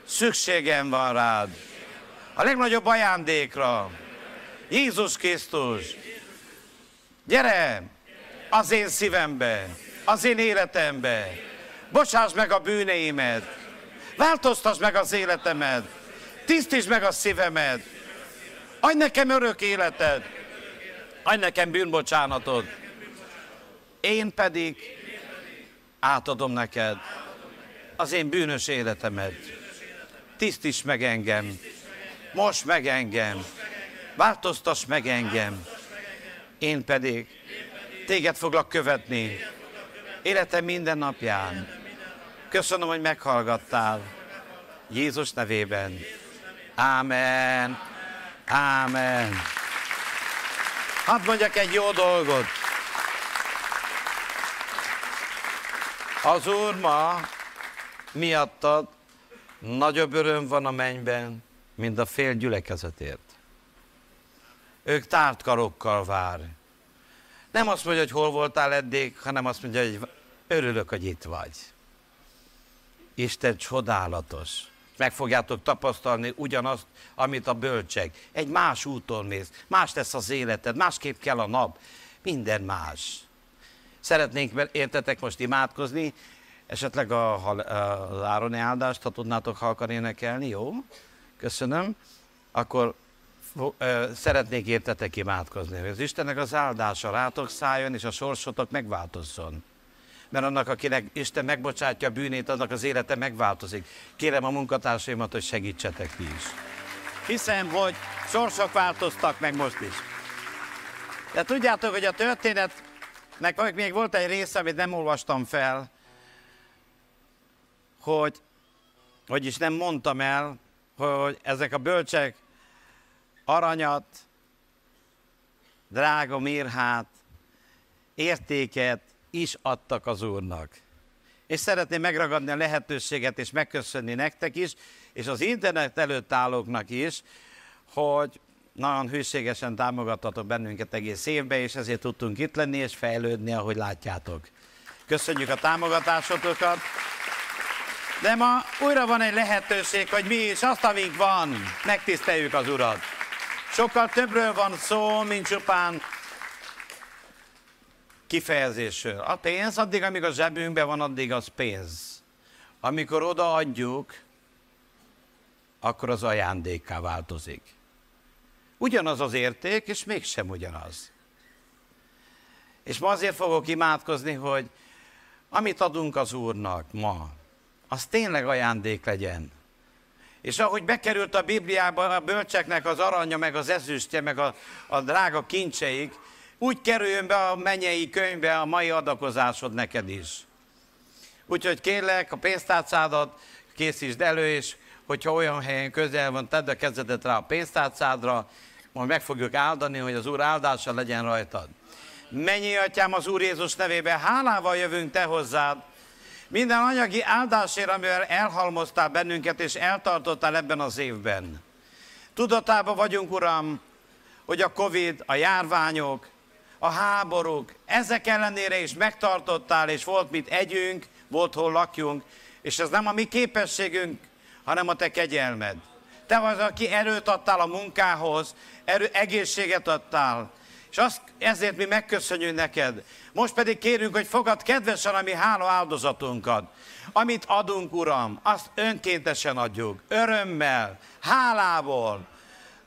Szükségem van rád. A legnagyobb ajándékra. Jézus Krisztus. Gyere az én szívembe, az én életembe. Bocsáss meg a bűneimet. Változtass meg az életemet. Tisztítsd meg a szívemet. Adj nekem örök életed. Adj nekem bűnbocsánatot. Én pedig átadom neked az én bűnös életemet. Tisztíts meg engem. Most meg engem. Változtass meg engem. Én pedig téged foglak követni. Életem minden napján. Köszönöm, hogy meghallgattál. Jézus nevében. Ámen. Ámen. Hadd mondjak egy jó dolgot. Az Úr ma miattad nagyobb öröm van a mennyben, mint a fél gyülekezetért. Ők tárt karokkal vár. Nem azt mondja, hogy hol voltál eddig, hanem azt mondja, hogy örülök, hogy itt vagy. Isten csodálatos. Meg fogjátok tapasztalni ugyanazt, amit a bölcsek. Egy más úton mész, más lesz az életed, másképp kell a nap, minden más. Szeretnénk értetek most imádkozni, esetleg a, a, az Ároni áldást, ha tudnátok halkan énekelni, jó? Köszönöm. Akkor szeretnék értetek imádkozni, hogy az Istennek az áldása rátok szálljon, és a sorsotok megváltozzon. Mert annak, akinek Isten megbocsátja a bűnét, annak az élete megváltozik. Kérem a munkatársaimat, hogy segítsetek ti is. Hiszem, hogy sorsok változtak meg most is. De tudjátok, hogy a történetnek még volt egy része, amit nem olvastam fel, hogy, vagyis nem mondtam el, hogy ezek a bölcsek aranyat, drága mirhát, értéket is adtak az Úrnak. És szeretném megragadni a lehetőséget és megköszönni nektek is, és az internet előtt állóknak is, hogy nagyon hűségesen támogattatok bennünket egész évben, és ezért tudtunk itt lenni és fejlődni, ahogy látjátok. Köszönjük a támogatásotokat! De ma újra van egy lehetőség, hogy mi is azt, amink van, megtiszteljük az Urat. Sokkal többről van szó, mint csupán kifejezésről. A pénz, addig, amíg a zsebünkben van, addig az pénz. Amikor odaadjuk, akkor az ajándékká változik. Ugyanaz az érték, és mégsem ugyanaz. És ma azért fogok imádkozni, hogy amit adunk az Úrnak ma, az tényleg ajándék legyen. És ahogy bekerült a Bibliába a bölcseknek az aranya, meg az ezüstje, meg a, a drága kincseik, úgy kerüljön be a mennyei könyvbe a mai adakozásod neked is. Úgyhogy kérlek, a pénztárcádat készítsd elő, és hogyha olyan helyen közel van, tedd a kezedet rá a pénztárcádra, majd meg fogjuk áldani, hogy az Úr áldása legyen rajtad. Mennyi atyám az Úr Jézus nevében, hálával jövünk te hozzád, minden anyagi áldásért, amivel elhalmoztál bennünket, és eltartottál ebben az évben. Tudatában vagyunk, Uram, hogy a Covid, a járványok, a háborúk, ezek ellenére is megtartottál, és volt mit együnk, volt hol lakjunk, és ez nem a mi képességünk, hanem a te kegyelmed. Te vagy, aki erőt adtál a munkához, erő, egészséget adtál, és azt, ezért mi megköszönjük neked. Most pedig kérünk, hogy fogad kedvesen a mi hála áldozatunkat. Amit adunk, Uram, azt önkéntesen adjuk, örömmel, hálából.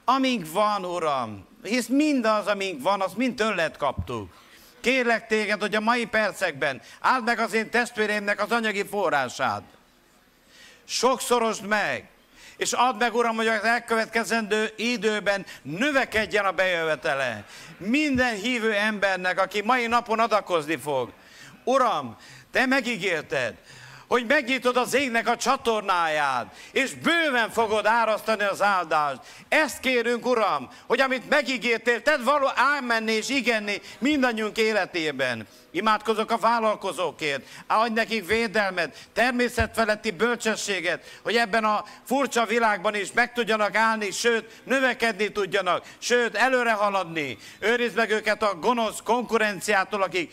Amink van, Uram, hisz mindaz, amink van, azt mind tőled kaptuk. Kérlek téged, hogy a mai percekben áld meg az én testvéreimnek az anyagi forrását. Sokszorosd meg, és add meg, Uram, hogy az elkövetkezendő időben növekedjen a bejövetele. Minden hívő embernek, aki mai napon adakozni fog. Uram, Te megígérted, hogy megnyitod az égnek a csatornáját, és bőven fogod árasztani az áldást. Ezt kérünk, Uram, hogy amit megígértél, tedd való ámenni és igenni mindannyiunk életében. Imádkozok a vállalkozókért, adj nekik védelmet, természetfeletti bölcsességet, hogy ebben a furcsa világban is meg tudjanak állni, sőt, növekedni tudjanak, sőt, előre haladni. Őrizd meg őket a gonosz konkurenciától, akik,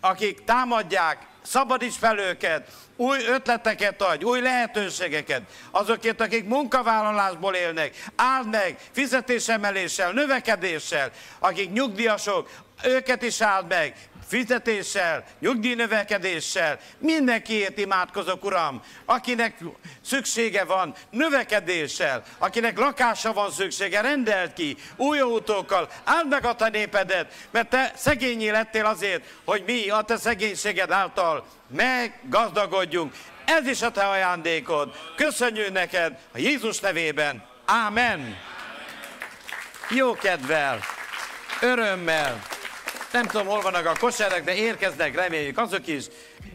akik támadják, szabadíts fel őket, új ötleteket adj, új lehetőségeket. Azokért, akik munkavállalásból élnek, áld meg fizetésemeléssel, növekedéssel, akik nyugdíjasok, őket is áld meg, fizetéssel, nyugdíjnövekedéssel, mindenkiért imádkozok, Uram, akinek szüksége van, növekedéssel, akinek lakása van szüksége, rendelt ki, új autókkal, áld meg a te népedet, mert te szegényé lettél azért, hogy mi a te szegénységed által meggazdagodjunk. Ez is a te ajándékod. Köszönjük neked a Jézus nevében. Ámen. Jó kedvel, örömmel, nem tudom, hol vannak a kosárak, de érkeznek, reméljük azok is.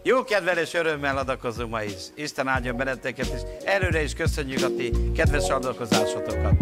Jó kedvel és örömmel adakozunk ma is. Isten áldjon benneteket, és előre is köszönjük a ti kedves adakozásotokat.